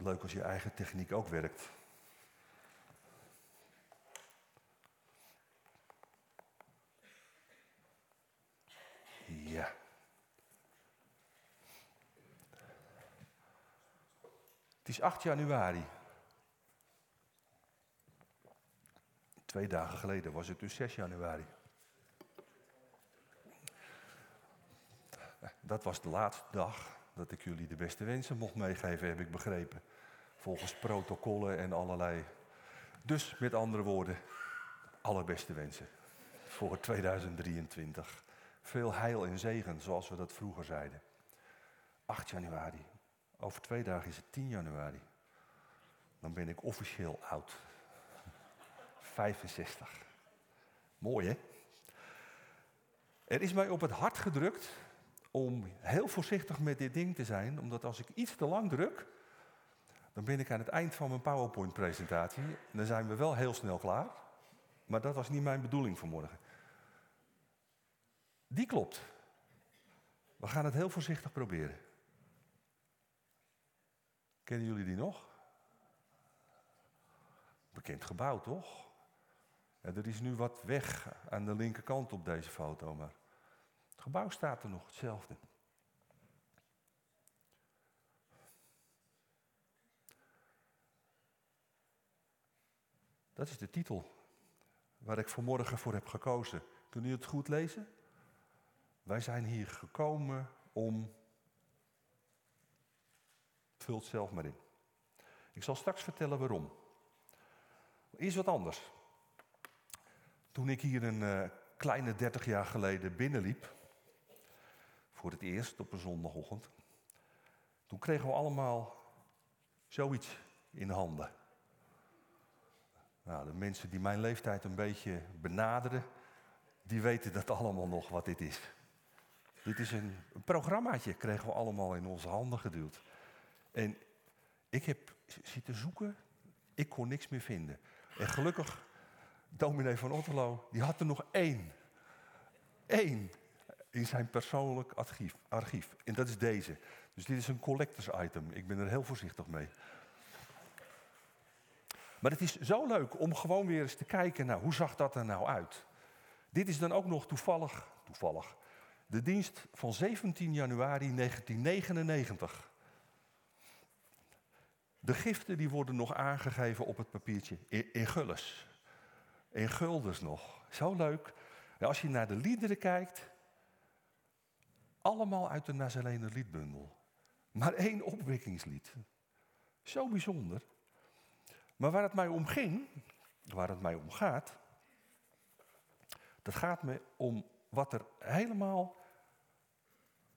leuk als je eigen techniek ook werkt. Ja. Het is 8 januari. Twee dagen geleden was het dus 6 januari. Dat was de laatste dag dat ik jullie de beste wensen mocht meegeven, heb ik begrepen. Volgens protocollen en allerlei. Dus met andere woorden, allerbeste wensen voor 2023. Veel heil en zegen, zoals we dat vroeger zeiden. 8 januari. Over twee dagen is het 10 januari. Dan ben ik officieel oud. 65. Mooi hè? Er is mij op het hart gedrukt om heel voorzichtig met dit ding te zijn, omdat als ik iets te lang druk, dan ben ik aan het eind van mijn PowerPoint-presentatie. En dan zijn we wel heel snel klaar. Maar dat was niet mijn bedoeling vanmorgen. Die klopt. We gaan het heel voorzichtig proberen. Kennen jullie die nog? Bekend gebouw, toch? Er is nu wat weg aan de linkerkant op deze foto, maar het gebouw staat er nog hetzelfde. Dat is de titel waar ik vanmorgen voor heb gekozen. Kunnen jullie het goed lezen? Wij zijn hier gekomen om. Vul het zelf maar in. Ik zal straks vertellen waarom. Eerst wat anders. Toen ik hier een uh, kleine 30 jaar geleden binnenliep, voor het eerst op een zondagochtend, toen kregen we allemaal zoiets in handen. Nou, de mensen die mijn leeftijd een beetje benaderen, die weten dat allemaal nog wat dit is. Dit is een, programmaatje, kregen we allemaal in onze handen geduwd. En ik heb zitten zoeken, ik kon niks meer vinden. En gelukkig, dominee van Otterlo, die had er nog één. Eén in zijn persoonlijk archief, archief. En dat is deze. Dus dit is een collectors item. Ik ben er heel voorzichtig mee. Maar het is zo leuk om gewoon weer eens te kijken naar hoe zag dat er nou uit. Dit is dan ook nog toevallig, toevallig, de dienst van 17 januari 1999. De giften die worden nog aangegeven op het papiertje in, in. In guldens nog. Zo leuk. als je naar de liederen kijkt, allemaal uit de Nazarener liedbundel. Maar één opwekkingslied. Zo bijzonder. Maar waar het mij om ging, waar het mij om gaat, dat gaat me om wat er helemaal.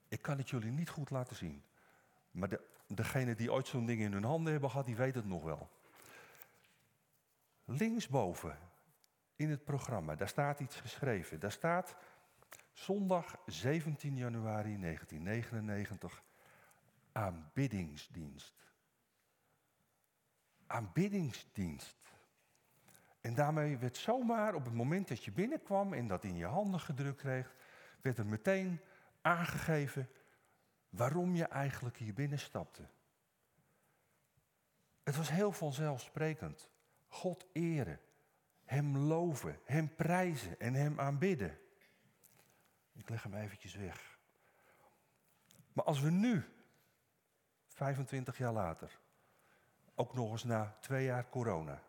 Ik kan het jullie niet goed laten zien. Maar de, degene die ooit zo'n ding in hun handen hebben gehad, die weet het nog wel. Linksboven in het programma, daar staat iets geschreven. Daar staat zondag 17 januari 1999 aanbiddingsdienst. Aanbiddingsdienst. En daarmee werd zomaar op het moment dat je binnenkwam en dat in je handen gedrukt kreeg, werd er meteen aangegeven waarom je eigenlijk hier binnenstapte. Het was heel vanzelfsprekend. God eren, Hem loven, Hem prijzen en Hem aanbidden. Ik leg hem eventjes weg. Maar als we nu, 25 jaar later, ook nog eens na twee jaar corona,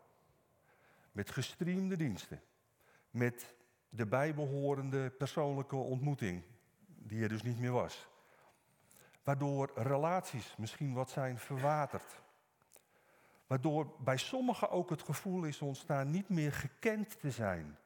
met gestreamde diensten, met de bijbehorende persoonlijke ontmoeting, die er dus niet meer was, waardoor relaties misschien wat zijn verwaterd, waardoor bij sommigen ook het gevoel is ontstaan niet meer gekend te zijn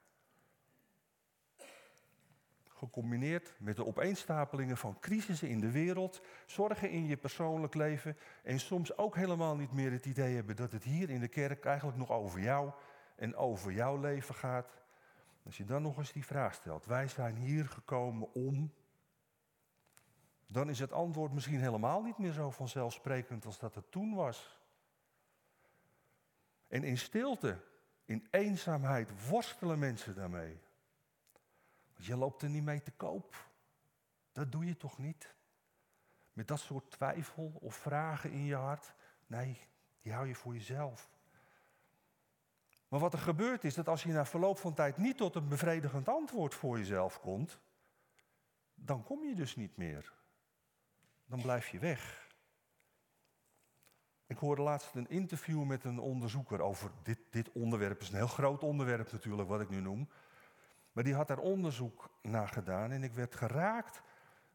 gecombineerd met de opeenstapelingen van crisissen in de wereld, zorgen in je persoonlijk leven en soms ook helemaal niet meer het idee hebben dat het hier in de kerk eigenlijk nog over jou en over jouw leven gaat. Als je dan nog eens die vraag stelt, wij zijn hier gekomen om, dan is het antwoord misschien helemaal niet meer zo vanzelfsprekend als dat het toen was. En in stilte, in eenzaamheid worstelen mensen daarmee. Je loopt er niet mee te koop. Dat doe je toch niet? Met dat soort twijfel of vragen in je hart? Nee, Die hou je voor jezelf. Maar wat er gebeurt is dat als je na verloop van tijd niet tot een bevredigend antwoord voor jezelf komt, dan kom je dus niet meer. Dan blijf je weg. Ik hoorde laatst een interview met een onderzoeker over dit, dit onderwerp. Het is een heel groot onderwerp natuurlijk, wat ik nu noem. Maar die had daar onderzoek naar gedaan en ik werd geraakt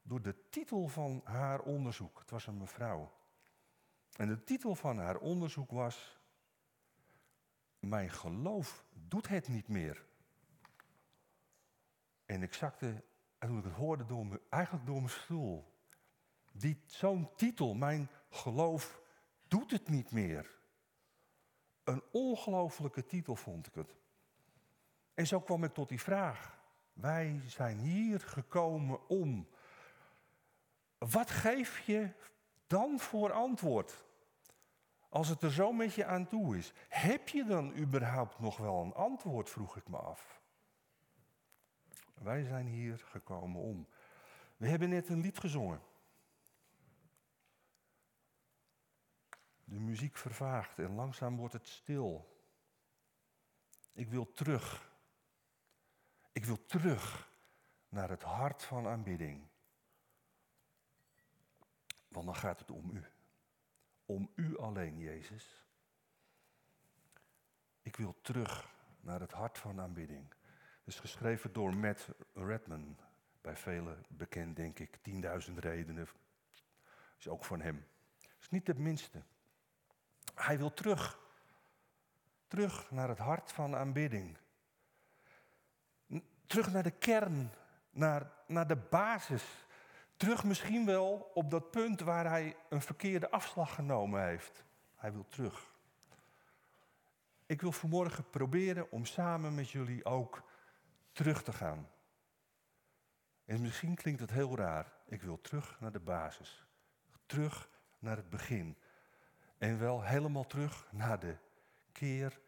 door de titel van haar onderzoek. Het was een mevrouw. En de titel van haar onderzoek was: Mijn geloof doet het niet meer. En ik zakte, en toen ik het hoorde, door eigenlijk door mijn stoel. Die, zo'n titel, mijn geloof doet het niet meer. Een ongelofelijke titel vond ik het. En zo kwam ik tot die vraag. Wij zijn hier gekomen om. Wat geef je dan voor antwoord? Als het er zo met je aan toe is. Heb je dan überhaupt nog wel een antwoord, vroeg ik me af. Wij zijn hier gekomen om. We hebben net een lied gezongen. De muziek vervaagt en langzaam wordt het stil. Ik wil terug. Ik wil terug naar het hart van aanbidding. Want dan gaat het om u. Om u alleen, Jezus. Ik wil terug naar het hart van aanbidding. Het is geschreven door Matt Redman. Bij velen bekend, denk ik. 10.000 redenen. Is ook van hem. Is niet het minste. Hij wil terug. Terug naar het hart van aanbidding. Terug naar de kern, naar, naar de basis. Terug misschien wel op dat punt waar hij een verkeerde afslag genomen heeft. Hij wil terug. Ik wil vanmorgen proberen om samen met jullie ook terug te gaan. En misschien klinkt het heel raar. Ik wil terug naar de basis. Terug naar het begin. En wel helemaal terug naar de keer,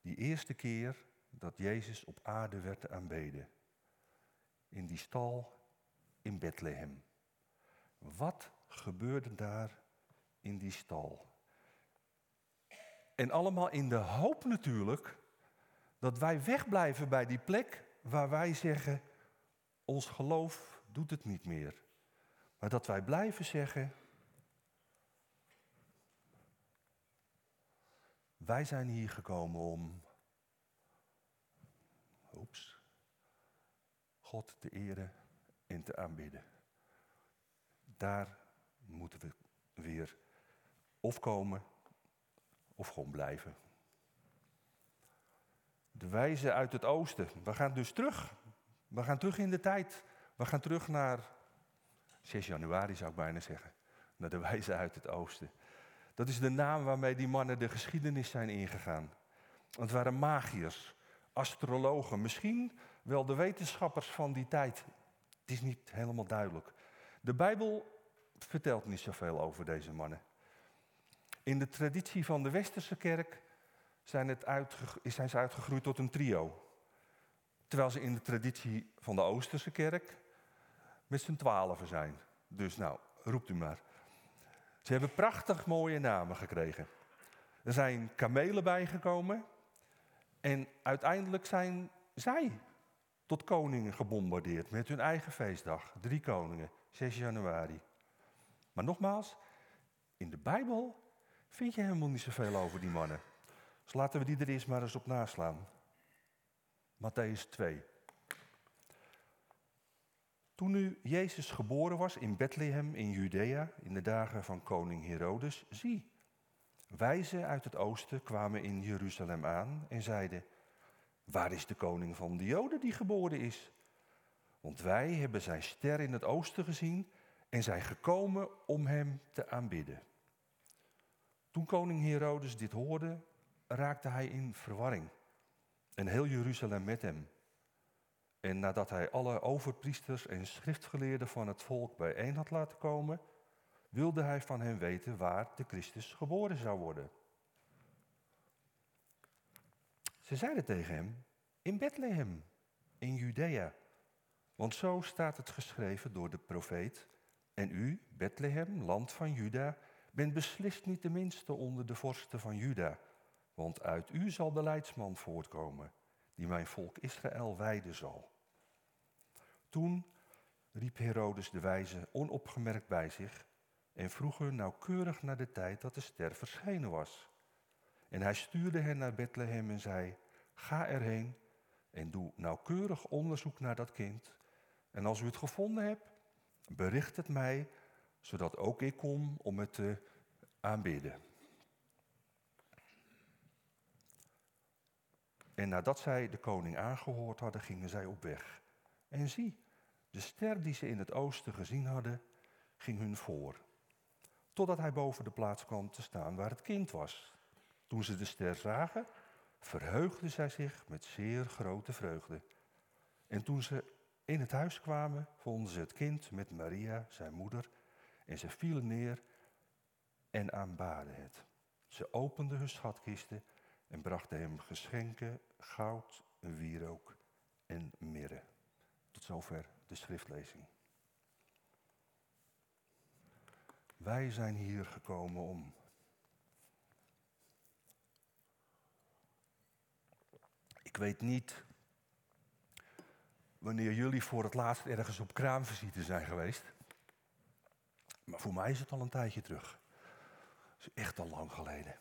die eerste keer dat Jezus op aarde werd aanbeden. In die stal in Bethlehem. Wat gebeurde daar in die stal? En allemaal in de hoop natuurlijk dat wij wegblijven bij die plek waar wij zeggen, ons geloof doet het niet meer. Maar dat wij blijven zeggen, Wij zijn hier gekomen om, oeps, God te eren en te aanbidden. Daar moeten we weer of komen of gewoon blijven. De wijze uit het oosten. We gaan dus terug. We gaan terug in de tijd. We gaan terug naar 6 januari zou ik bijna zeggen. Naar de wijze uit het oosten. Dat is de naam waarmee die mannen de geschiedenis zijn ingegaan. Het waren magiërs, astrologen, misschien wel de wetenschappers van die tijd. Het is niet helemaal duidelijk. De Bijbel vertelt niet zoveel over deze mannen. In de traditie van de Westerse kerk zijn, het zijn ze uitgegroeid tot een trio. Terwijl ze in de traditie van de Oosterse kerk met z'n twaalfen zijn. Dus nou, roept u maar. Ze hebben prachtig mooie namen gekregen. Er zijn kamelen bijgekomen. En uiteindelijk zijn zij tot koningen gebombardeerd met hun eigen feestdag. Drie koningen, 6 januari. Maar nogmaals, in de Bijbel vind je helemaal niet zoveel over die mannen. Dus laten we die er eerst maar eens op naslaan. Matthäus 2. Toen nu Jezus geboren was in Bethlehem in Judea in de dagen van koning Herodes, zie, wijzen uit het oosten kwamen in Jeruzalem aan en zeiden, waar is de koning van de Joden die geboren is? Want wij hebben zijn ster in het oosten gezien en zijn gekomen om hem te aanbidden. Toen koning Herodes dit hoorde, raakte hij in verwarring en heel Jeruzalem met hem. En nadat hij alle overpriesters en schriftgeleerden van het volk bijeen had laten komen, wilde hij van hen weten waar de Christus geboren zou worden. Ze zeiden tegen hem, in Bethlehem, in Judea. Want zo staat het geschreven door de profeet. En u, Bethlehem, land van Juda, bent beslist niet de minste onder de vorsten van Juda, want uit u zal de leidsman voortkomen, die mijn volk Israël wijden zal. Toen riep Herodes de wijze onopgemerkt bij zich en vroeg er nauwkeurig naar de tijd dat de ster verschenen was. En hij stuurde hen naar Bethlehem en zei, ga erheen en doe nauwkeurig onderzoek naar dat kind. En als u het gevonden hebt, bericht het mij, zodat ook ik kom om het te aanbidden. En nadat zij de koning aangehoord hadden, gingen zij op weg. En zie, de ster die ze in het oosten gezien hadden, ging hun voor. Totdat hij boven de plaats kwam te staan waar het kind was. Toen ze de ster zagen, verheugden zij zich met zeer grote vreugde. En toen ze in het huis kwamen, vonden ze het kind met Maria, zijn moeder, en ze vielen neer en aanbaden het. Ze openden hun schatkisten en brachten hem geschenken, goud, wierook en mirre. Tot zover de schriftlezing. Wij zijn hier gekomen om Ik weet niet wanneer jullie voor het laatst ergens op kraamvisite zijn geweest. Maar voor mij is het al een tijdje terug. Is echt al lang geleden.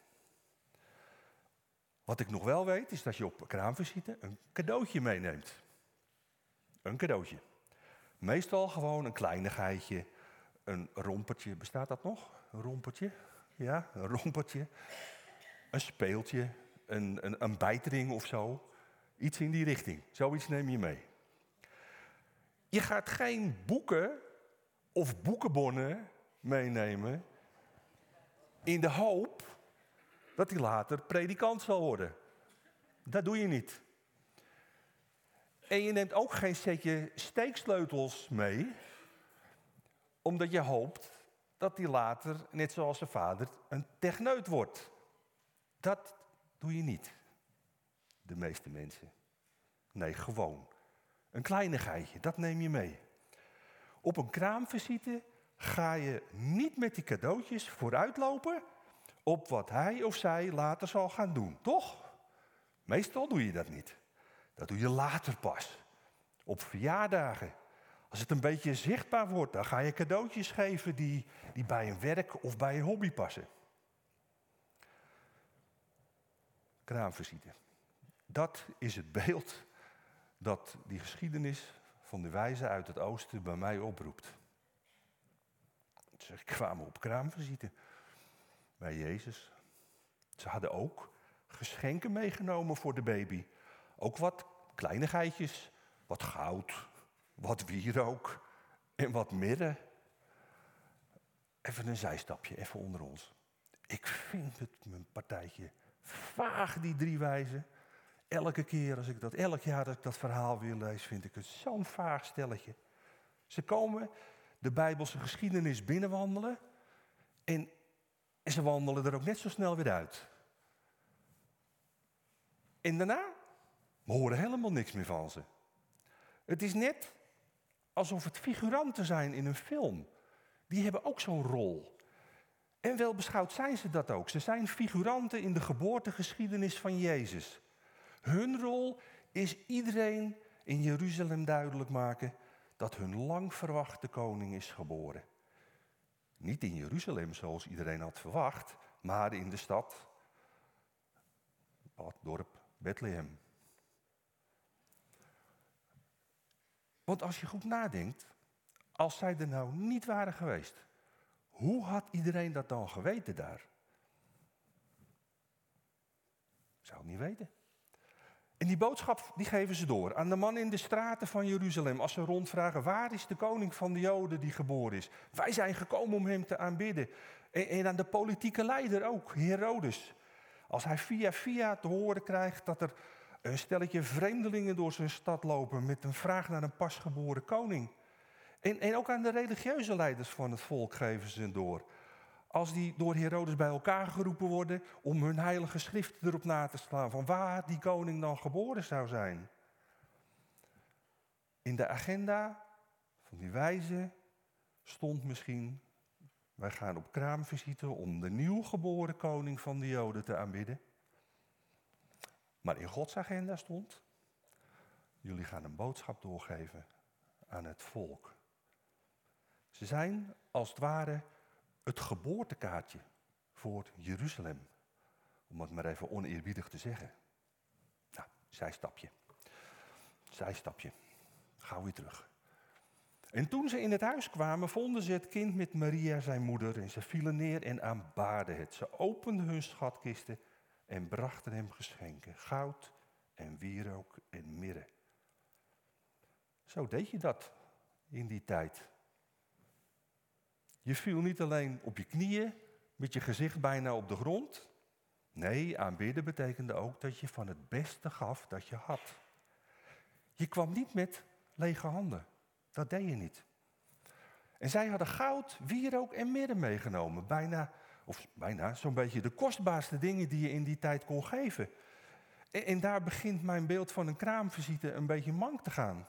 Wat ik nog wel weet, is dat je op kraamvisite een cadeautje meeneemt. Een cadeautje. Meestal gewoon een kleinigheidje, een rompertje. Bestaat dat nog? Een rompertje? Ja, een rompertje. Een speeltje, een, een, een bijtring of zo. Iets in die richting. Zoiets neem je mee. Je gaat geen boeken of boekenbonnen meenemen in de hoop dat hij later predikant zal worden. Dat doe je niet. En je neemt ook geen setje steeksleutels mee, omdat je hoopt dat hij later, net zoals zijn vader, een techneut wordt. Dat doe je niet de meeste mensen. Nee, gewoon. Een kleinigheidje, dat neem je mee. Op een kraamvisite ga je niet met die cadeautjes vooruitlopen op wat hij of zij later zal gaan doen, toch? Meestal doe je dat niet. Dat doe je later pas. Op verjaardagen. Als het een beetje zichtbaar wordt, dan ga je cadeautjes geven die, die bij een werk of bij een hobby passen. Kraamvisite. Dat is het beeld dat die geschiedenis van de wijze uit het oosten bij mij oproept. Ze kwamen op kraamvisite bij Jezus. Ze hadden ook geschenken meegenomen voor de baby. Ook wat kleinigheidjes, wat goud, wat wierook en wat midden. Even een zijstapje, even onder ons. Ik vind het mijn partijtje vaag, die drie wijzen. Elke keer als ik dat, elk jaar dat ik dat verhaal weer lees, vind ik het zo'n vaag stelletje. Ze komen de Bijbelse geschiedenis binnenwandelen en, ze wandelen er ook net zo snel weer uit. En daarna, we horen helemaal niks meer van ze. Het is net alsof het figuranten zijn in een film. Die hebben ook zo'n rol. En wel beschouwd zijn ze dat ook. Ze zijn figuranten in de geboortegeschiedenis van Jezus. Hun rol is iedereen in Jeruzalem duidelijk maken dat hun lang verwachte koning is geboren. Niet in Jeruzalem zoals iedereen had verwacht, maar in de stad, dorp Bethlehem. Want als je goed nadenkt, als zij er nou niet waren geweest, hoe had iedereen dat dan geweten daar? Zou het niet weten. En die boodschap die geven ze door aan de man in de straten van Jeruzalem. Als ze rondvragen, waar is de koning van de Joden die geboren is? Wij zijn gekomen om hem te aanbidden. En, en aan de politieke leider ook, Herodes. Als hij via via te horen krijgt dat er een stelletje vreemdelingen door zijn stad lopen met een vraag naar een pasgeboren koning. En, en ook aan de religieuze leiders van het volk geven ze door als die door Herodes bij elkaar geroepen worden om hun heilige schriften erop na te slaan van waar die koning dan geboren zou zijn. In de agenda van die wijze stond misschien Wij gaan op kraamvisite om de nieuwgeboren koning van de Joden te aanbidden. Maar in Gods agenda stond, jullie gaan een boodschap doorgeven aan het volk. Ze zijn als het ware het geboortekaartje voor Jeruzalem. Om het maar even oneerbiedig te zeggen. Nou, zijstapje. Zijstapje. Gauw weer terug. En toen ze in het huis kwamen, vonden ze het kind met Maria, zijn moeder, en ze vielen neer en aanbaden het. Ze openden hun schatkisten en brachten hem geschenken: goud en wierook en mirre. Zo deed je dat in die tijd. Je viel niet alleen op je knieën, met je gezicht bijna op de grond. Nee, aanbidden betekende ook dat je van het beste gaf dat je had. Je kwam niet met lege handen. Dat deed je niet. En zij hadden goud, wierook en mirre meegenomen. Bijna, of bijna, zo'n beetje de kostbaarste dingen die je in die tijd kon geven. En, en daar begint mijn beeld van een kraamvisite een beetje mank te gaan.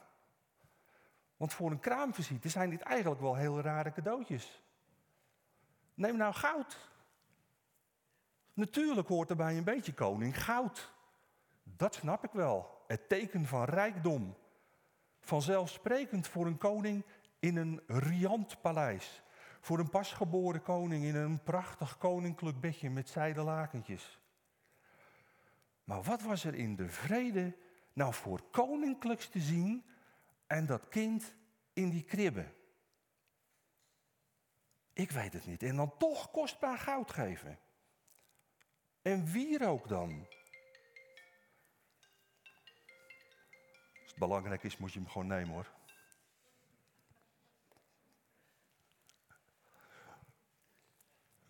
Want voor een kraamvisite zijn dit eigenlijk wel heel rare cadeautjes. Neem nou goud. Natuurlijk hoort erbij een beetje koning goud. Dat snap ik wel. Het teken van rijkdom. Vanzelfsprekend voor een koning in een riant paleis. Voor een pasgeboren koning in een prachtig koninklijk bedje met zijden lakentjes. Maar wat was er in de vrede nou voor koninklijks te zien en dat kind in die kribbe? Ik weet het niet. En dan toch kostbaar goud geven. En wierook dan? Als het belangrijk is, moet je hem gewoon nemen hoor.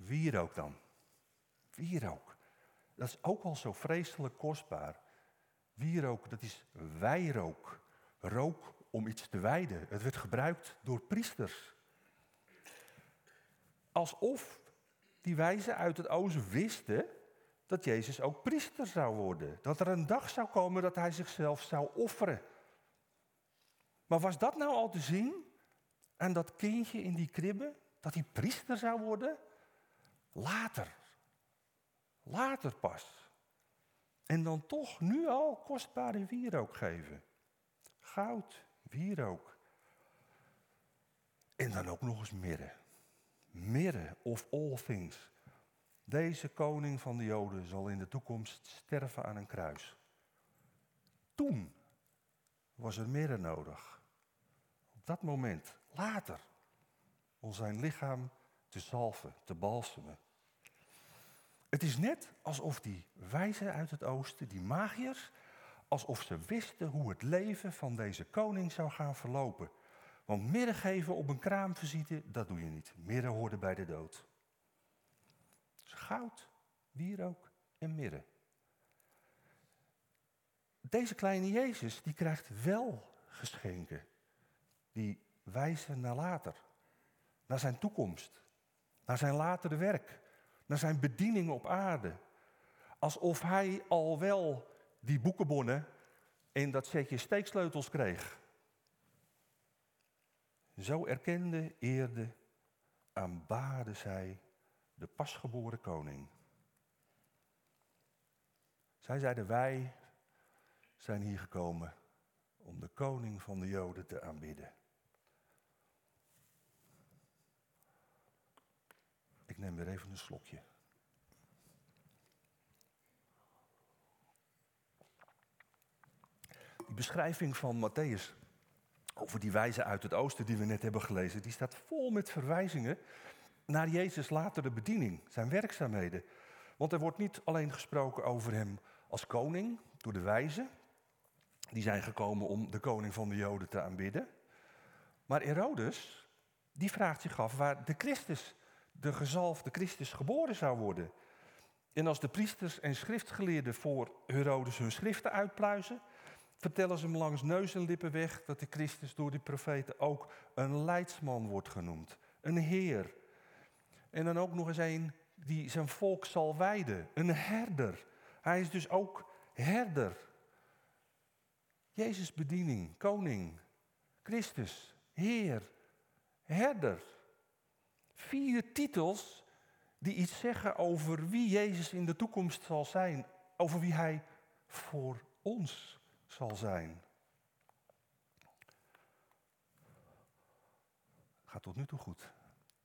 Wierook dan? Wierook. Dat is ook al zo vreselijk kostbaar. Wierook, dat is wijrook. Rook om iets te wijden. Het werd gebruikt door priesters. Alsof die wijzen uit het oosten wisten dat Jezus ook priester zou worden. Dat er een dag zou komen dat hij zichzelf zou offeren. Maar was dat nou al te zien? En dat kindje in die kribbe, dat hij priester zou worden? Later. Later pas. En dan toch nu al kostbare wierook geven. Goud, wierook. En dan ook nog eens mirre. Mirre of all things. Deze koning van de Joden zal in de toekomst sterven aan een kruis. Toen was er mirre nodig. Op dat moment, later, om zijn lichaam te zalven, te balsemen. Het is net alsof die wijzen uit het oosten, die magiërs, alsof ze wisten hoe het leven van deze koning zou gaan verlopen. Want midden geven op een kraamvisite, dat doe je niet. Midden hoorde bij de dood. Dus goud, wierook en mirre. Deze kleine Jezus, die krijgt wel geschenken. Die wijzen naar later. Naar zijn toekomst. Naar zijn latere werk. Naar zijn bediening op aarde. Alsof hij al wel die boekenbonnen en dat setje steeksleutels kreeg. Zo erkende, eerde, aanbaarde zij de pasgeboren koning. Zij zeiden, wij zijn hier gekomen om de koning van de Joden te aanbidden. Ik neem weer even een slokje. Die beschrijving van Matthäus over die wijze uit het oosten die we net hebben gelezen, die staat vol met verwijzingen naar Jezus latere bediening, zijn werkzaamheden. Want er wordt niet alleen gesproken over hem als koning door de wijzen, die zijn gekomen om de koning van de Joden te aanbidden. Maar Herodes, die vraagt zich af waar de Christus, de gezalfde Christus, geboren zou worden. En als de priesters en schriftgeleerden voor Herodes hun schriften uitpluizen, vertellen ze hem langs neus en lippen weg dat de Christus door die profeten ook een leidsman wordt genoemd. Een heer. En dan ook nog eens een die zijn volk zal wijden. Een herder. Hij is dus ook herder. Jezus bediening, koning, Christus, Heer, herder. Vier titels die iets zeggen over wie Jezus in de toekomst zal zijn, over wie Hij voor ons zal zijn. Gaat tot nu toe goed.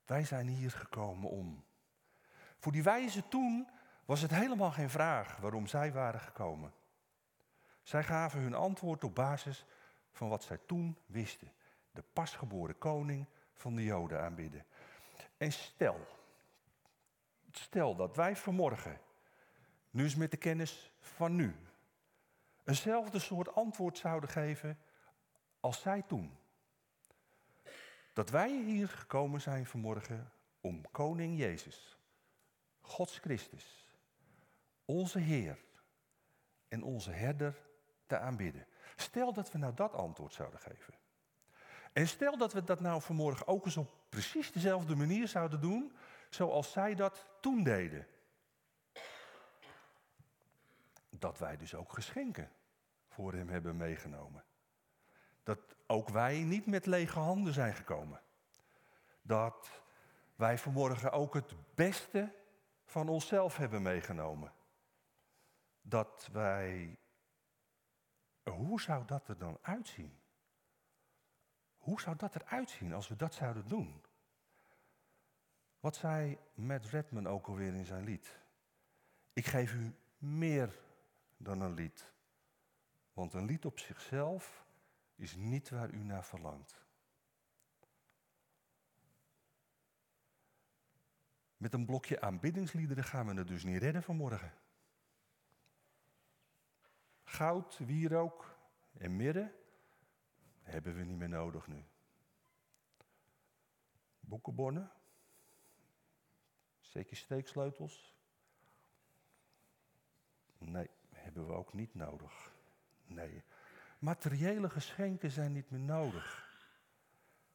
Wij zijn hier gekomen om. Voor die wijzen toen was het helemaal geen vraag waarom zij waren gekomen. Zij gaven hun antwoord op basis van wat zij toen wisten. De pasgeboren koning van de Joden aanbidden. En stel, stel dat wij vanmorgen, nu eens met de kennis van nu, eenzelfde soort antwoord zouden geven als zij toen. Dat wij hier gekomen zijn vanmorgen om koning Jezus, Gods Christus, onze Heer en onze herder te aanbidden. Stel dat we nou dat antwoord zouden geven. En stel dat we dat nou vanmorgen ook eens op precies dezelfde manier zouden doen, zoals zij dat toen deden. Dat wij dus ook geschenken voor hem hebben meegenomen. Dat ook wij niet met lege handen zijn gekomen. Dat wij vanmorgen ook het beste van onszelf hebben meegenomen. Dat wij. Hoe zou dat er dan uitzien? Hoe zou dat eruit zien als we dat zouden doen? Wat zei Matt Redman ook alweer in zijn lied? Ik geef u meer dan een lied. Want een lied op zichzelf is niet waar u naar verlangt. Met een blokje aanbiddingsliederen gaan we het dus niet redden vanmorgen. Goud, wierook en midden hebben we niet meer nodig nu. Boekenbonnen, zeker steeksleutels. Nee, hebben we ook niet nodig. Nee, materiële geschenken zijn niet meer nodig.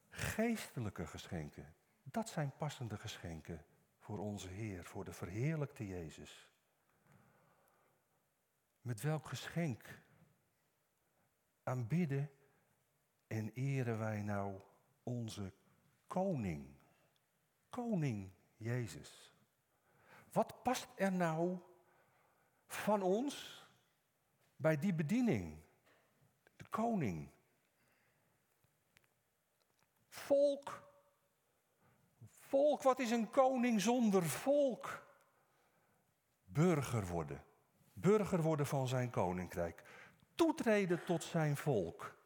Geestelijke geschenken, dat zijn passende geschenken voor onze Heer, voor de verheerlijkte Jezus. Met welk geschenk aanbidden en eren wij nou onze koning? Koning Jezus. Wat past er nou van ons bij die bediening? De koning. Volk. Volk, wat is een koning zonder volk? Burger worden. Burger worden van zijn koninkrijk. Toetreden tot zijn volk.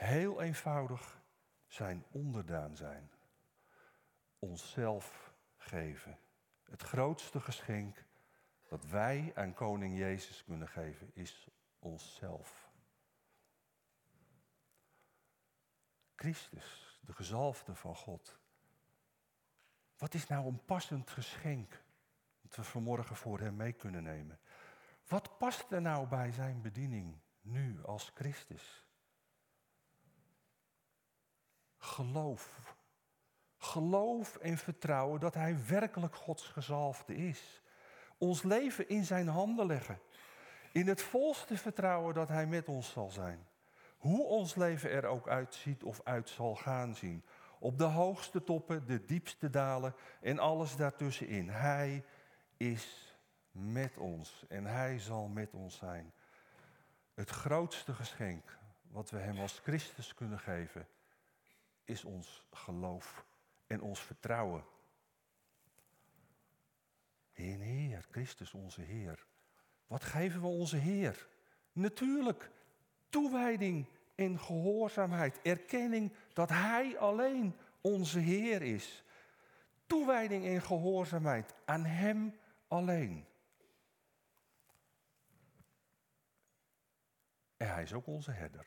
Heel eenvoudig zijn onderdaan zijn. Onszelf geven. Het grootste geschenk dat wij aan Koning Jezus kunnen geven is onszelf. Christus, de gezalfde van God. Wat is nou een passend geschenk dat we vanmorgen voor Hem mee kunnen nemen? Wat past er nou bij Zijn bediening nu als Christus? Geloof. Geloof en vertrouwen dat Hij werkelijk Gods gezalfde is. Ons leven in Zijn handen leggen. In het volste vertrouwen dat Hij met ons zal zijn. Hoe ons leven er ook uitziet of uit zal gaan zien. Op de hoogste toppen, de diepste dalen en alles daartussenin. Hij is met ons en Hij zal met ons zijn. Het grootste geschenk wat we Hem als Christus kunnen geven is ons geloof en ons vertrouwen. Heer, Heer, Christus onze Heer. Wat geven we onze Heer? Natuurlijk, toewijding en gehoorzaamheid. Erkenning dat Hij alleen onze Heer is. Toewijding en gehoorzaamheid aan Hem alleen. En Hij is ook onze herder.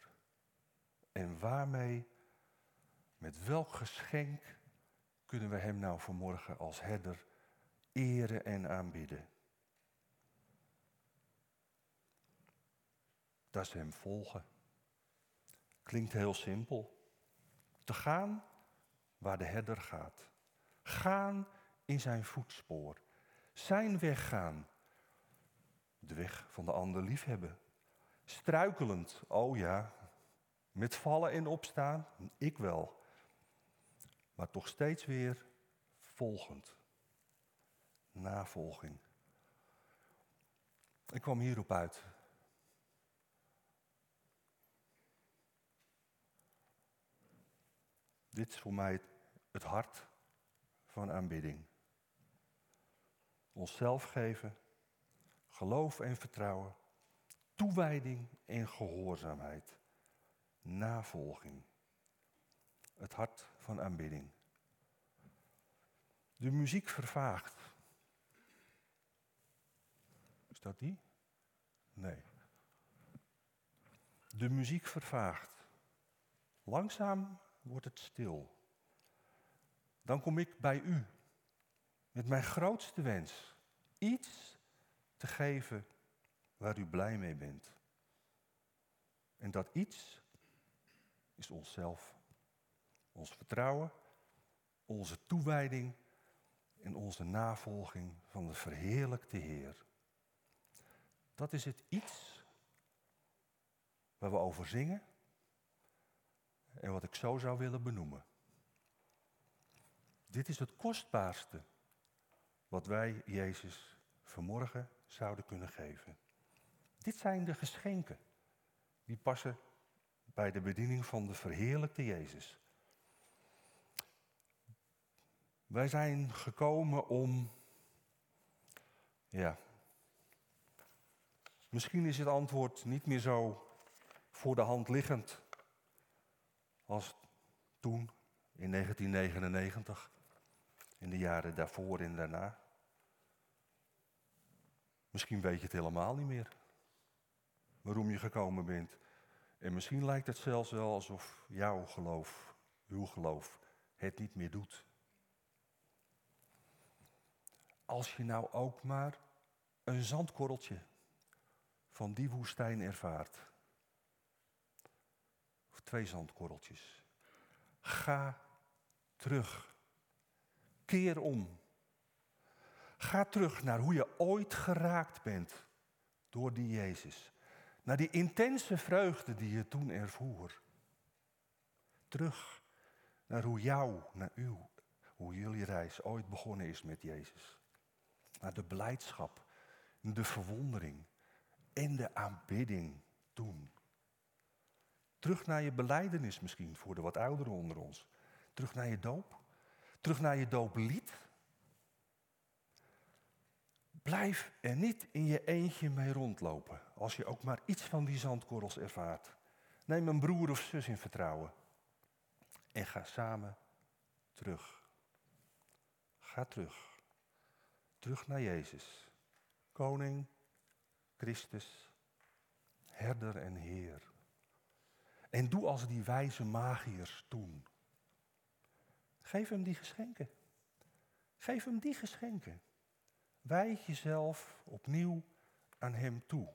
En waarmee met welk geschenk kunnen we Hem nou vanmorgen als herder eren en aanbidden? Dat is Hem volgen. Klinkt heel simpel. Te gaan waar de herder gaat. Gaan in zijn voetspoor. Zijn weg gaan. De weg van de ander liefhebben. Struikelend, oh ja. Met vallen en opstaan, ik wel. Maar toch steeds weer volgend. Navolging. Ik kwam hierop uit. Dit is voor mij het hart van aanbidding. Onszelf geven, geloof en vertrouwen, toewijding en gehoorzaamheid, navolging. Het hart van aanbidding. De muziek vervaagt. Is dat die? Nee. De muziek vervaagt. Langzaam wordt het stil. Dan kom ik bij u met mijn grootste wens. Iets te geven waar u blij mee bent. En dat iets is onszelf. Ons vertrouwen, onze toewijding en onze navolging van de verheerlijkte Heer. Dat is het iets waar we over zingen en wat ik zo zou willen benoemen. Dit is het kostbaarste wat wij Jezus vanmorgen zouden kunnen geven. Dit zijn de geschenken die passen bij de bediening van de verheerlijkte Jezus. Wij zijn gekomen om, ja, misschien is het antwoord niet meer zo voor de hand liggend als toen in 1999, in de jaren daarvoor en daarna. Misschien weet je het helemaal niet meer waarom je gekomen bent. En misschien lijkt het zelfs wel alsof jouw geloof, uw geloof, het niet meer doet. Als je nou ook maar een zandkorreltje van die woestijn ervaart. Of twee zandkorreltjes. Ga terug. Keer om. Ga terug naar hoe je ooit geraakt bent door die Jezus. Naar die intense vreugde die je toen ervoer. Terug naar hoe jou, naar u, hoe jullie reis ooit begonnen is met Jezus. Naar de blijdschap, de verwondering en de aanbidding toen. Terug naar je beleidenis misschien voor de wat ouderen onder ons. Terug naar je doop. Terug naar je dooplied. Blijf er niet in je eentje mee rondlopen als je ook maar iets van die zandkorrels ervaart. Neem een broer of zus in vertrouwen en ga samen terug. Ga terug. Terug naar Jezus. Koning, Christus, herder en Heer. En doe als die wijze magiërs toen. Geef hem die geschenken. Geef hem die geschenken. Wijd jezelf opnieuw aan hem toe.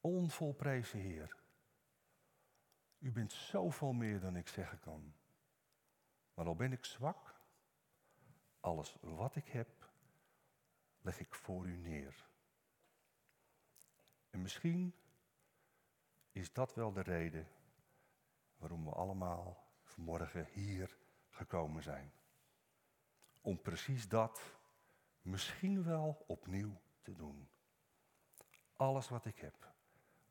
Onvolprezen Heer. U bent zoveel meer dan ik zeggen kan. Maar al ben ik zwak, alles wat ik heb, leg ik voor u neer. En misschien is dat wel de reden waarom we allemaal vanmorgen hier gekomen zijn. Om precies dat misschien wel opnieuw te doen. Alles wat ik heb,